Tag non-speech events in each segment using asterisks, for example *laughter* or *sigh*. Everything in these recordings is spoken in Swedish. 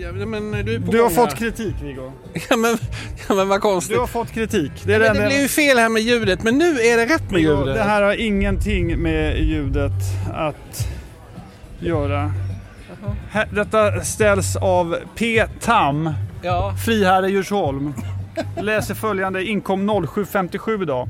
Ja, men du är på Du har fått här. kritik Viggo. *laughs* Ja men, ja, men vad konstigt. Du har fått kritik. Det är men det blev ju fel här med ljudet, men nu är det rätt med Viggo, ljudet. Det här har ingenting med ljudet att göra. Här- Detta ställs av P. Tam, Ja. friherre Djursholm. Läser följande, inkom 07.57 idag.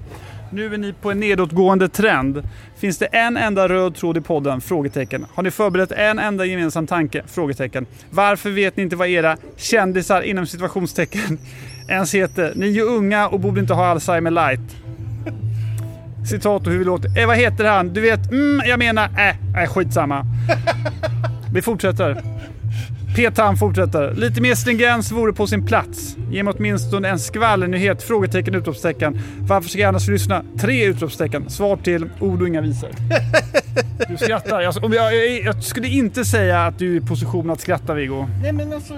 Nu är ni på en nedåtgående trend. Finns det en enda röd tråd i podden? Frågetecken. Har ni förberett en enda gemensam tanke? Frågetecken. Varför vet ni inte vad era kändisar inom situationstecken ens heter? Ni är ju unga och borde inte ha Alzheimer light. Citat och hur vi låter. Eh, vad heter han? Du vet, mm, jag menar, äh, äh, skitsamma. Vi fortsätter. Petan fortsätter. Lite mer stringens vore på sin plats. Ge mig åtminstone en skvallernyhet! Frågetecken, utropstecken. Varför ska jag annars lyssna? Tre utropstecken. Svar till ord och inga visor. *laughs* Du skrattar. Jag, om jag, jag, jag skulle inte säga att du är i position att skratta Viggo. Nej men alltså,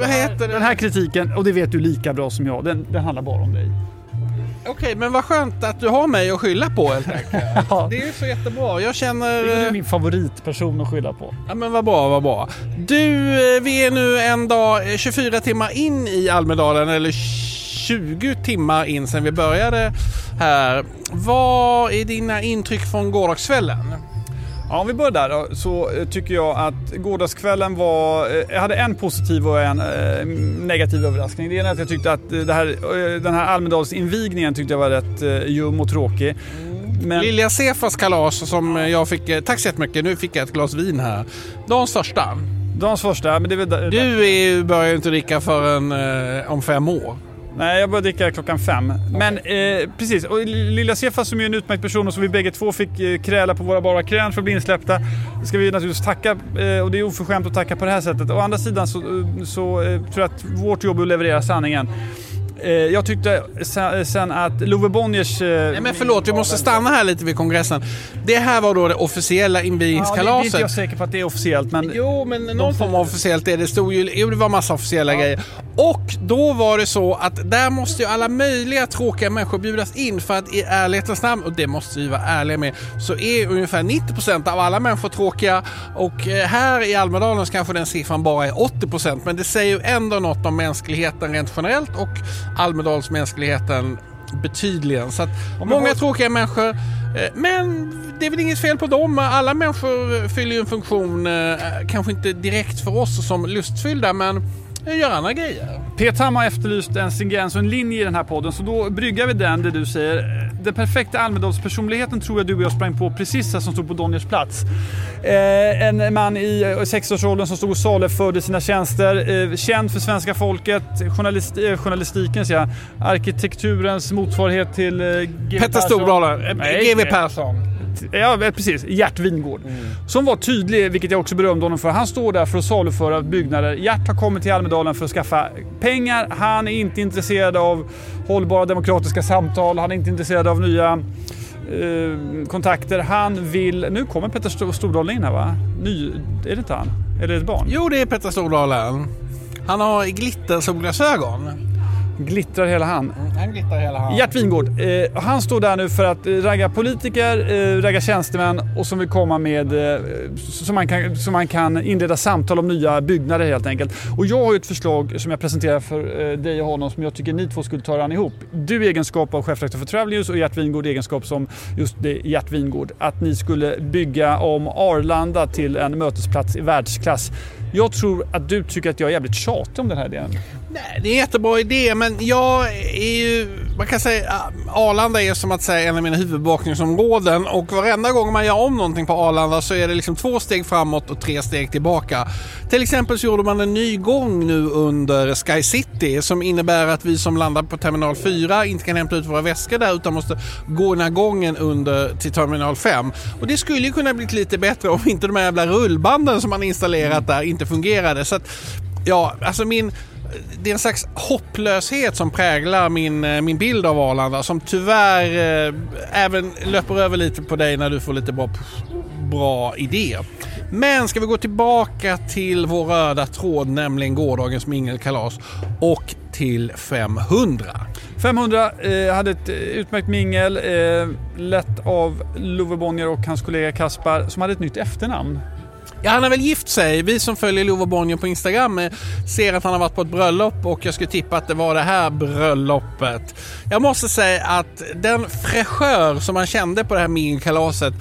vad heter det? Den här kritiken, och det vet du lika bra som jag, den, den handlar bara om dig. Okej, men vad skönt att du har mig att skylla på helt enkelt. *laughs* Ja. Det är så jättebra. Jag känner... Du är eh, min favoritperson att skylla på. Ja men vad bra, vad bra. Du, eh, vi är nu en dag eh, 24 timmar in i Almedalen, eller 20 timmar in sedan vi började här. Vad är dina intryck från gårdagskvällen? Ja, om vi börjar där då, så eh, tycker jag att gårdagskvällen var... eh, Jag hade en positiv och en eh, negativ överraskning. Det ena är att jag tyckte att här, den här Almedalsinvigningen tyckte jag var rätt ljum och tråkig. Men, Lilja Sefas kalas som jag fick, tack så jättemycket, nu fick jag ett glas vin här. Dagens största. Dagens första, men det är väl... Du är, ju- börjar ju inte dricka förrän eh, om fem år. Nej, jag började dricka klockan fem. Men eh, precis, och Lilla Sefa som är en utmärkt person och som vi bägge två fick eh, kräla på våra bara krön för att bli insläppta. ska vi naturligtvis tacka eh, och det är oförskämt att tacka på det här sättet. Å andra sidan så, eh, så eh, tror jag att vårt jobb är att leverera sanningen. Eh, jag tyckte sen, sen att Love Bonniers... Eh, Nej men förlåt, vi måste stanna här lite vid kongressen. Det här var då det officiella Ja, det, är inte invigningskalaset. jag säker på att det är officiellt men... Jo, men någon form av officiellt är det. stod ju, jo, det var massa officiella grejer. Och då var det så att där måste ju alla möjliga tråkiga människor bjudas in för att i ärlighetens namn, och det måste vi vara ärliga med, så är ungefär 90% av alla människor tråkiga och eh, här i Almedalen så kanske den siffran bara är 80% men det säger ju ändå något om mänskligheten rent generellt och Almedalsmänskligheten betydligen. Så att många tråkiga människor eh, men det är väl inget fel på dem. Alla människor fyller ju en funktion, eh, kanske inte direkt för oss som lustfyllda, men gör andra grejer. Peter Hammar har efterlyst en stringens och en linje i den här podden så då bryggar vi den där du säger den perfekta Almedalspersonligheten tror jag du och jag sprang på precis här som stod på Donniers plats. Eh, en man i eh, 60-årsåldern som stod och saluförde sina tjänster. Eh, känd för svenska folket, journalist, eh, journalistiken säger jag, arkitekturens motsvarighet till eh. Petter. Stordalen, eh, GW Persson. Ja, precis. Gert Wingård. Som var tydlig, vilket jag också berömde honom för. Han står där för att saluföra byggnader. Gert har kommit till Almedalen för att skaffa pengar. Han är inte intresserad av hållbara demokratiska samtal. Han är inte intresserad av nya eh, kontakter. Han vill... Nu kommer Petter Sto- Stordalen in här va? Ny... Är det inte han? Eller är det ett barn? Jo, det är Petter Stordalen. Han har glittersolglasögon. Glittrar hela han. Han glittrar hela han. Gert Wingård, eh, han står där nu för att eh, ragga politiker, eh, ragga tjänstemän och som vill komma med, eh, så man, kan, man kan inleda samtal om nya byggnader helt enkelt. Och jag har ju ett förslag som jag presenterar för eh, dig och honom som jag tycker ni två skulle ta er an ihop. Du i egenskap av chefredaktör för Travel News och Gert Wingård i egenskap som just det, Gert Wingård. Att ni skulle bygga om Arlanda till en mötesplats i världsklass. Jag tror att du tycker att jag är jävligt tjatig om den här idén. Nej, det är en jättebra idé, men jag är ju... Man kan säga äh, Arlanda är som att säga en av mina huvudbevakningsområden och varenda gång man gör om någonting på Arlanda så är det liksom två steg framåt och tre steg tillbaka. Till exempel så gjorde man en ny gång nu under Sky City som innebär att vi som landar på terminal 4 inte kan hämta ut våra väskor där utan måste gå den här gången under till terminal 5. Och det skulle ju kunna bli lite bättre om inte de här jävla rullbanden som man installerat där inte fungerade. Så att, ja, alltså min det är en slags hopplöshet som präglar min, eh, min bild av Arlanda som tyvärr eh, även löper över lite på dig när du får lite bra, bra idéer. Men ska vi gå tillbaka till vår röda tråd, nämligen gårdagens mingelkalas och till 500. 500 eh, hade ett eh, utmärkt mingel, eh, lett av Love Bonnier och hans kollega Kaspar som hade ett nytt efternamn. Ja, han har väl gift sig. Vi som följer Love Bonnier på Instagram eh, ser att han har varit på ett bröllop och jag skulle tippa att det var det här bröllopet. Jag måste säga att den fräschör som man kände på det här mingelkalaset,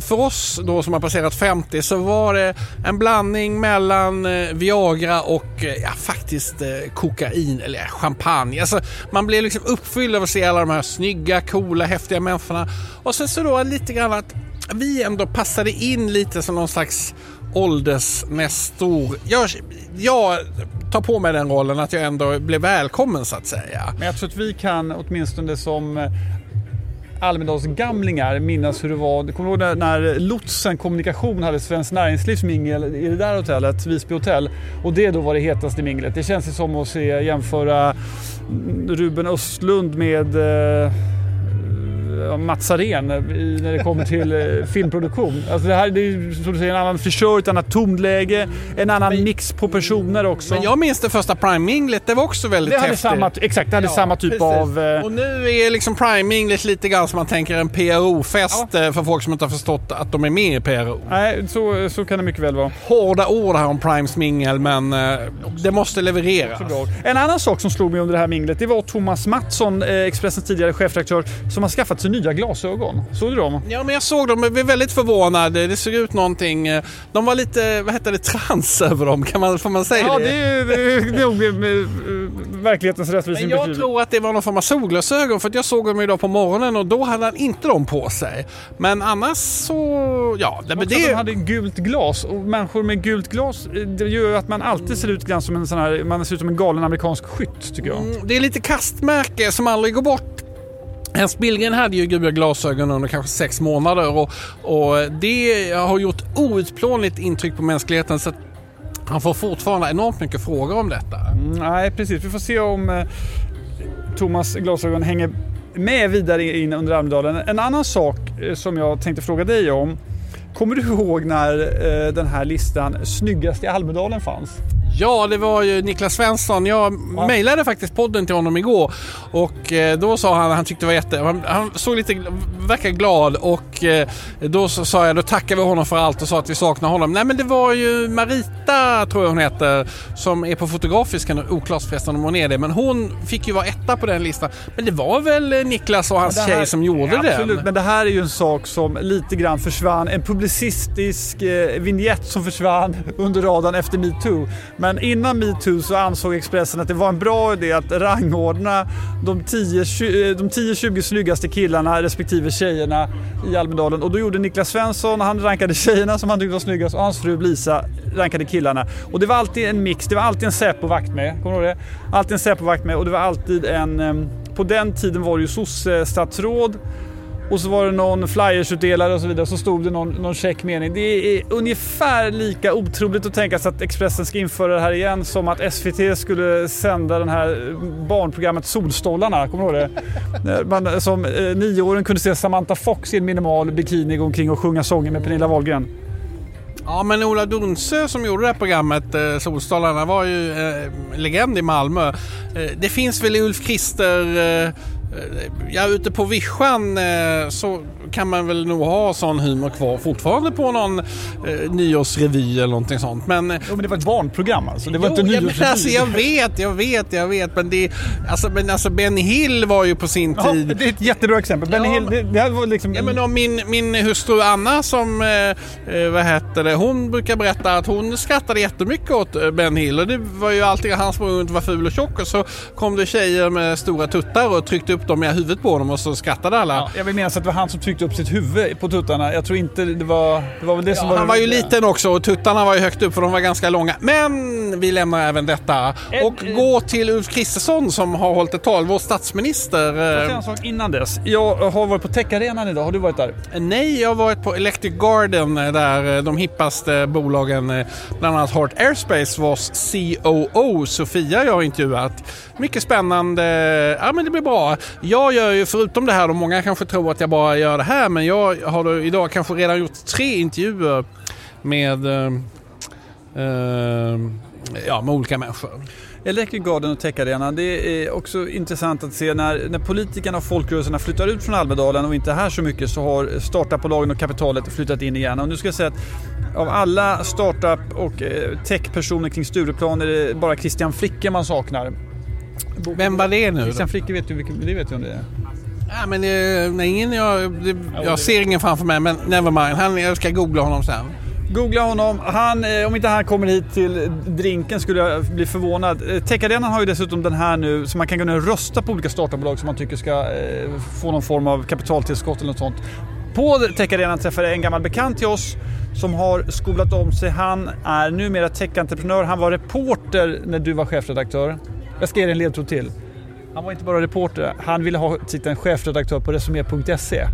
för oss då som har passerat 50 så var det en blandning mellan eh, Viagra och eh, ja, faktiskt kokain eller champagne. Alltså, man blev liksom uppfylld av att se alla de här snygga, coola, häftiga människorna. Och sen så då lite grann att vi ändå passade in lite som någon slags åldersnestor. Jag, jag tar på mig den rollen att jag ändå blev välkommen så att säga. Men jag tror att vi kan åtminstone som eh, Almedalsgamlingar minnas hur det var. Kommer du ihåg när Lotsen Kommunikation hade Svenskt Näringslivs mingel i det där hotellet, Visby hotell. Och det då var det hetaste minglet. Det känns som att se jämföra mm, Ruben Östlund med eh, Mats Arén när det kommer till eh, filmproduktion. Alltså det här det är som du säger, en annan frisör, ett annat tonläge, en annan men, mix på personer också. Men jag minns det första Prime-minglet, det var också väldigt det hade häftigt. Samma, exakt, det hade ja, samma typ precis. av... Eh... Och nu är liksom Prime-minglet lite grann som man tänker en PRO-fest ja. Eh, för folk som inte har förstått att de är med i PRO. Nej, så, så kan det mycket väl vara. Hårda ord här om Primes mingel, men det måste levereras. En annan sak som slog mig under det här minglet, det var Thomas Mattsson, Expressens tidigare chefredaktör, som har skaffat sig nya glasögon. Såg du dem? Ja, men jag såg dem. Jag blev väldigt förvånad. Det såg ut någonting... Eh, de var lite, vad heter det, trans *laughs* över dem. Kan man, får man säga ja, det? Ja, det är nog verklighetens rättvisa Men jag tror att det var någon form av solglasögon för jag såg dem idag på morgonen och då hade han inte dem på sig. Men annars så, ja. Det, det... De hade gult glas och människor med gult glas eh, det gör att man alltid ser ut som en sån här, man ser ut som en galen amerikansk skytt tycker jag. Mm, det är lite kastmärke som aldrig går bort Ernst Billgren hade ju gula glasögon under kanske sex månader och, och det har gjort outplånligt intryck på mänskligheten. Så han får fortfarande enormt mycket frågor om detta. Mm, nej, precis. Vi får se om eh, Thomas glasögon hänger med vidare in under Almedalen. En annan sak eh, som jag tänkte fråga dig om. Kommer du ihåg när eh, den här listan Snyggast i Almedalen fanns? Ja, det var ju Niklas Svensson. Jag ja. mejlade faktiskt podden till honom igår och eh, då sa han att han tyckte det var jätte... Han, såg lite, verkar glad och eh, då sa jag, då tackar vi honom för allt och sa att vi saknar honom. Nej men det var ju Marita, tror jag hon heter, som är på Fotografiska, oklart förresten om hon är det, men hon fick ju vara etta på den listan. Men det var väl eh, Niklas och hans här, tjej som gjorde ja, det? Absolut, men det här är ju en sak som lite grann försvann. En publicistisk eh, vignett som försvann *laughs* under radarn efter metoo. Men innan metoo så ansåg Expressen att det var en bra idé att rangordna de 10-20 eh, snyggaste killarna respektive tjejerna i Almedalen. Och då gjorde Niklas Svensson, han rankade tjejerna som han tyckte var snyggast och hans fru Lisa rankade killarna. Och det var alltid en mix, det var alltid en Säpo-vakt med. Kommer du ihåg det? Alltid en Säpo-vakt med och det var alltid en... Ehm, på den tiden var det ju sosse-statsråd och så var det någon flyersutdelare och så vidare. Så stod det någon, någon check mening. Det är ungefär lika otroligt att tänka sig att Expressen ska införa det här igen som att SVT skulle sända det här barnprogrammet Solstolarna. Kommer du ihåg det? *laughs* Man, som eh, nioåring kunde se Samantha Fox i en minimal bikini gå omkring och sjunga sånger med Pernilla Wahlgren. Ja men Ola Dunsö som gjorde det här programmet eh, Solstolarna var ju eh, legend i Malmö. Eh, det finns väl Ulf Krister eh, Ja, ute på vischan eh, så kan man väl nog ha sån humor kvar fortfarande på någon eh, nyårsrevy eller någonting sånt. Men, jo, men det var ett barnprogram alltså? Det var jo, inte nyårsrevy? Ja, alltså, jag vet, jag vet, jag vet. Men, det, alltså, men alltså Benny Hill var ju på sin ja, tid... Det är ett jättebra exempel. Benny ja, Hill, det, det var liksom... Ja, men min, min hustru Anna som, eh, eh, vad heter det, hon brukar berätta att hon skrattade jättemycket åt eh, Ben Hill. Och det var ju alltid han och var ful och tjock och så kom det tjejer med stora tuttar och tryckte upp dem i huvudet på honom och så skrattade alla. Ja, jag vill minnas att det var han som tryckte upp sitt huvud på tuttarna. Jag tror inte det var... Det var väl det ja, som var... Han var ju liten också och tuttarna var ju högt upp för de var ganska långa. Men vi lämnar även detta och Ed, går till Ulf Kristersson som har hållit ett tal, vår statsminister. Får jag säga en sak innan dess? Jag har varit på Techarenan idag. Har du varit där? Nej, jag har varit på Electric Garden där de hippaste bolagen, bland annat Heart Airspace, vars COO Sofia jag har intervjuat. Mycket spännande. Ja, men det blir bra. Jag gör ju förutom det här, och många kanske tror att jag bara gör det här, men jag har då idag kanske redan gjort tre intervjuer med, eh, eh, ja, med olika människor. Electric Garden och Techarena, det är också intressant att se när, när politikerna och folkrörelserna flyttar ut från Almedalen och inte här så mycket så har startupbolagen och kapitalet flyttat in igen. Och nu ska jag säga att av alla startup och eh, techpersoner kring Stureplan är det bara Christian Fricke man saknar. Vem var det nu? Christian Fricke vet du, det vet du om det är? Ja, men det, nej, ingen, jag, det, jag ser ingen framför mig, men nevermind. Han, jag ska googla honom sen. Googla honom. Han, eh, om inte han kommer hit till drinken skulle jag bli förvånad. Eh, Techarenan har ju dessutom den här nu så man kan gå ner och rösta på olika startupbolag som man tycker ska eh, få någon form av kapitaltillskott eller något sånt. På Techarenan träffade jag en gammal bekant till oss som har skolat om sig. Han är numera techentreprenör. Han var reporter när du var chefredaktör. Jag ska ge dig en ledtråd till. Han var inte bara reporter, han ville ha titeln chefredaktör på Resumé.se.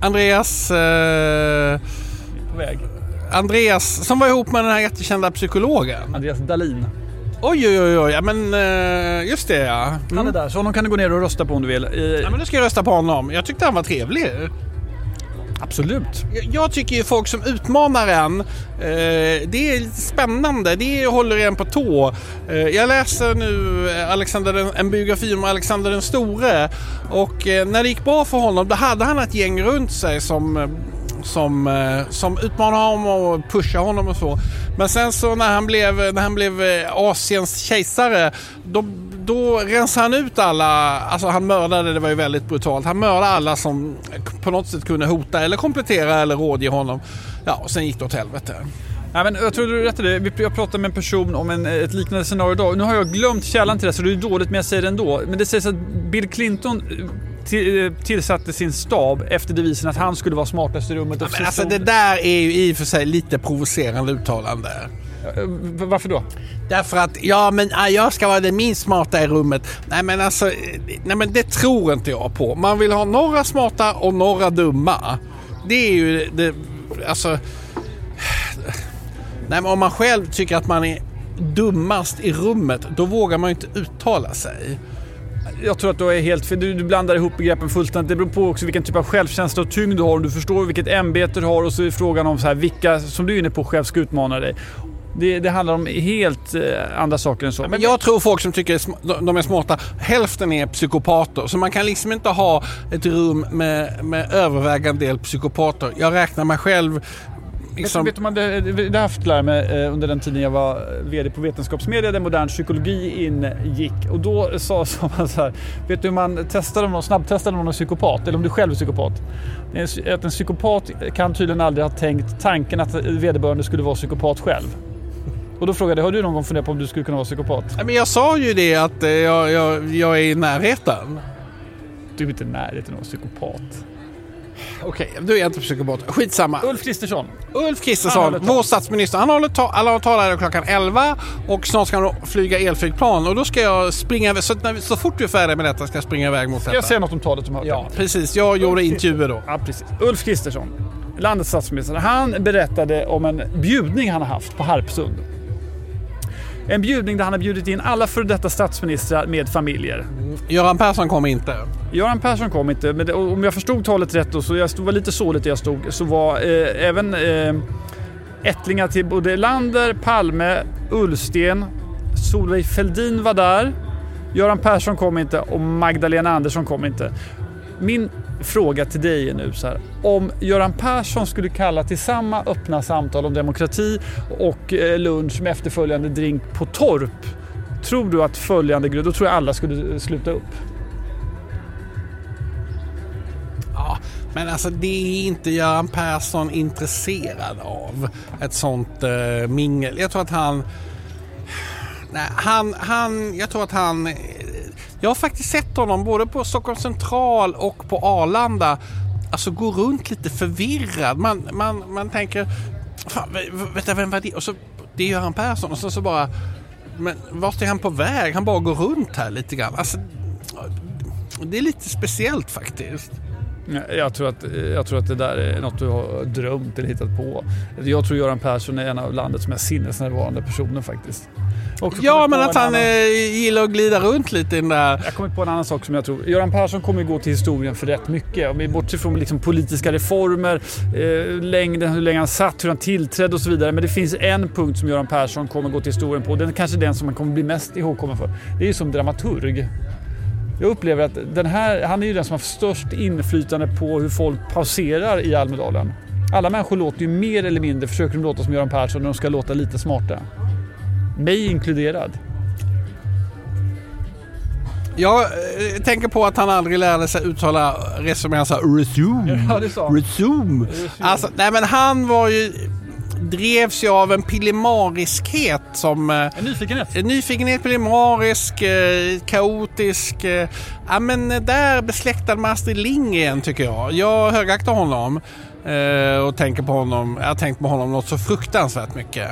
Andreas... Eh, På väg. Andreas som var ihop med den här jättekända psykologen. Andreas Dahlin. Oj, oj, oj, oj. Ja, men eh, just det ja. Han Mm. är där, så honom kan du gå ner och rösta på om du vill. I, Ja, men då ska jag rösta på honom. Jag tyckte han var trevlig. Absolut. Jag- Jag tycker ju folk som utmanar en, eh, det är spännande. Det håller en på tå. Eh, jag läser nu eh, Alexander den, en biografi om Alexander den store och eh, när det gick bra för honom då hade han ett gäng runt sig som eh, som, eh, som utmanade honom och pushade honom och så. Men sen så när han blev, när han blev eh, Asiens kejsare då, då rensade han ut alla, alltså han mördade, det var ju väldigt brutalt, han mördade alla som på något sätt kunde hota eller komplettera eller rådge honom. Ja, och sen gick det åt helvete. Ja, men jag tror du är rätt i det. Vi- Jag pratade med en person om en, ett liknande scenario idag. Nu har jag glömt källan till det så det är dåligt men jag säger det ändå. Men det sägs att Bill Clinton eh, eh, tillsatte sin stab efter devisen att han skulle vara smartast i rummet. och Men alltså det där är ju i och för sig lite provocerande uttalande. Eh, Varför då? Därför att, ja men ah, jag ska vara den minst smarta i rummet. Nej men alltså, nej men det tror inte jag på. Man vill ha några smarta och några dumma. Det är ju det, alltså... Nej men om man själv tycker att man är dummast i rummet, då vågar man ju inte uttala sig. Jag tror att du är helt fel. Du, du blandar ihop begreppen fullständigt. Det beror på också vilken typ av självkänsla och tyngd du har. Om du förstår vilket ämbete du har och så är frågan om så här, vilka som du är inne på själv ska utmana dig. Det, det handlar om helt eh, andra saker än så. Men jag tror folk som tycker de är smarta, hälften är psykopater. Så man kan liksom inte ha ett rum med, med övervägande del psykopater. Jag räknar mig själv liksom... Vet du, vet man, det, det har haft lärt mig eh, under den tiden jag var VD på Vetenskapsmedia där modern psykologi ingick. Och då sa, *laughs* sa man så här, vet du hur man testar om någon, snabbtestar om någon psykopat eller om du själv är psykopat? Att en psykopat kan tydligen aldrig ha tänkt tanken att vederbörande skulle vara psykopat själv. Och då frågade jag, har du någon gång funderat på om du skulle kunna vara psykopat? Nej, Men jag sa ju det att eh, jag, jag, jag är i närheten. Du är inte i närheten av psykopat. Okej, du är inte psykopat. Skitsamma. Ulf Kristersson. Ulf Han Kristersson, håller tal. vår statsminister, han håller ta- alla talare klockan 11 och snart ska han flyga elflygplan och då ska jag springa iväg. Så, när vi, så fort vi är färdiga med detta ska jag springa iväg mot Ska detta. jag säga något om talet som hört? Ja, precis. Jag gjorde intervjuer då. Ja, precis. Ulf Kristersson, landets statsminister, han berättade om en bjudning han har haft på Harpsund. En bjudning där han har bjudit in alla före detta statsministrar med familjer. Göran Persson kom inte. Göran Persson kom inte, men det, om jag förstod talet rätt då, så jag stod, var lite såligt där jag stod, så var eh, även eh, ättlingar till både Lander, Palme, Ullsten, Solveig Feldin var där. Göran Persson kom inte och Magdalena Andersson kom inte. Min fråga till dig är nu så här. Om Göran Persson skulle kalla till samma öppna samtal om demokrati och eh, lunch med efterföljande drink på Torp. Tror du att följande grund, då tror jag alla skulle sluta upp. Ja, men alltså det är inte Göran Persson intresserad av. Ett sånt eh, mingel. Jag tror att han... Nej, han, han... Jag tror att han... Jag har faktiskt sett honom både på Stockholms central och på Arlanda. Alltså gå runt lite förvirrad. Man, man, man tänker... Fan, vänta, vem var det? Och så, det är Göran Persson. Och så, så bara... Men vart är han på väg? Han bara går runt här lite grann. Alltså, det är lite speciellt faktiskt. Jag tror, att, jag tror att det där är något du har drömt eller hittat på. Jag tror Göran Persson är en av landets mest sinnesnärvarande personer faktiskt. Ja, men att han annan- eh, gillar att glida runt lite i den där... Jag kommer på en annan sak som jag tror. Göran Persson kommer ju gå till historien för rätt mycket. Om vi bortser från liksom politiska reformer, eh, längden, hur länge han satt, hur han tillträdde och så vidare. Men det finns en punkt som Göran Persson kommer gå till historien på. Den är kanske den som han kommer bli mest ihågkommen för. Det är ju som dramaturg. Jag upplever att den här, han är ju den som har störst inflytande på hur folk pauserar i Almedalen. Alla människor låter ju mer eller mindre, försöker de låta som Göran Persson när de ska låta lite smarta. Mig inkluderad. Jag eh, tänker på att han aldrig lärde sig uttala resume. Han sa resume. Ja, det sa han. Resume. Alltså, nej men han var ju drevs ju av en pillemariskhet som... eh, En nyfikenhet. En nyfikenhet, pillemarisk, eh, kaotisk. Eh, ja men eh, där besläktad med Astrid Lindgren tycker jag. Jag högaktar honom eh, och tänker på honom. Jag har tänkt på honom något så fruktansvärt mycket.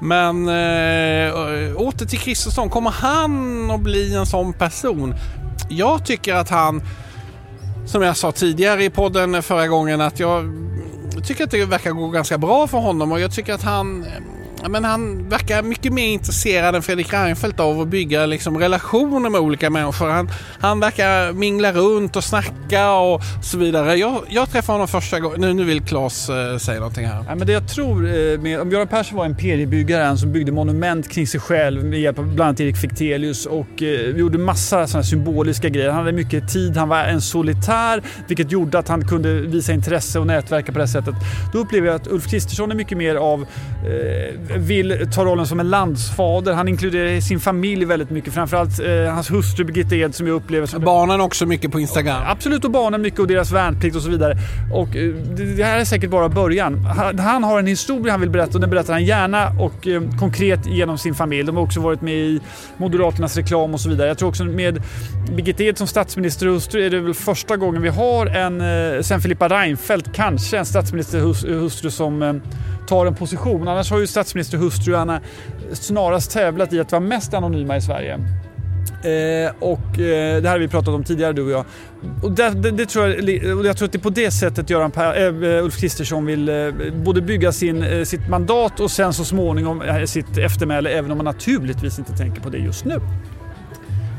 Men eh, eh, åter till Kristersson. Kommer han att bli en sån person? Jag tycker att han, som jag sa tidigare i podden förra gången, att jag tycker att det verkar gå ganska bra för honom och jag tycker att han men han verkar mycket mer intresserad än Fredrik Reinfeldt av att bygga liksom, relationer med olika människor. Han, han verkar mingla runt och snacka och så vidare. Jag, jag träffade honom första gången. Nu, nu vill Claes eh, säga någonting här. Ja, men det jag tror, eh, med, om Göran Persson var imperiebyggaren som byggde monument kring sig själv med hjälp av bland annat Erik Fichtelius och eh, gjorde massa såna symboliska grejer. Han hade mycket tid, han var en solitär vilket gjorde att han kunde visa intresse och nätverka på det sättet. Då upplever jag att Ulf Kristersson är mycket mer av eh, vill ta rollen som en landsfader. Han inkluderar sin familj väldigt mycket. Framförallt eh, hans hustru Birgitta Ed som jag upplever som Barnen också mycket på Instagram. Absolut och barnen mycket och deras värnplikt och så vidare. Och eh, det här är säkert bara början. Han, han har en historia han vill berätta och den berättar han gärna och eh, konkret genom sin familj. De har också varit med i Moderaternas reklam och så vidare. Jag tror också med Birgitta Ed som statsminister och hustru är det väl första gången vi har en, eh, sen Filippa Reinfeldt, kanske en statsministerhustru som eh, tar en position. Annars har ju statsministerhustruarna snarast tävlat i att vara mest anonyma i Sverige. Eh, och eh, det här har vi pratat om tidigare du och jag. Och det, det, det tror jag, och jag tror att det är på det sättet Göran per, eh, eh, Ulf Kristersson vill eh, både bygga sin, eh, sitt mandat och sen så småningom eh, sitt eftermäle även om man naturligtvis inte tänker på det just nu.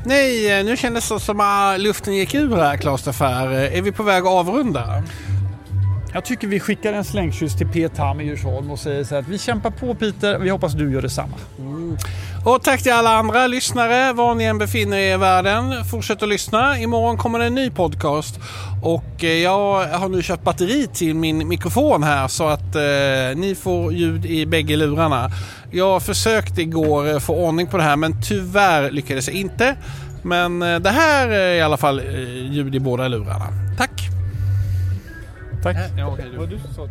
Nej, eh, nu kändes det som att luften gick ur här Claes eh, Är vi på väg att avrunda? Jag tycker vi skickar en slängkyss till P. Tam i Djursholm och säger så här att vi kämpar på Peter, vi hoppas du gör detsamma. Mm. Och tack till alla andra lyssnare, var ni än befinner er i världen. Fortsätt att lyssna. Imorgon kommer det en ny podcast. Och eh, jag har nu köpt batteri till min mikrofon här så att eh, ni får ljud i bägge lurarna. Jag försökte igår eh, få ordning på det här men tyvärr lyckades jag inte. Men eh, det här är i alla fall ljud i båda lurarna. Tack! Tack. Ja, okej, du. Vad du som sa.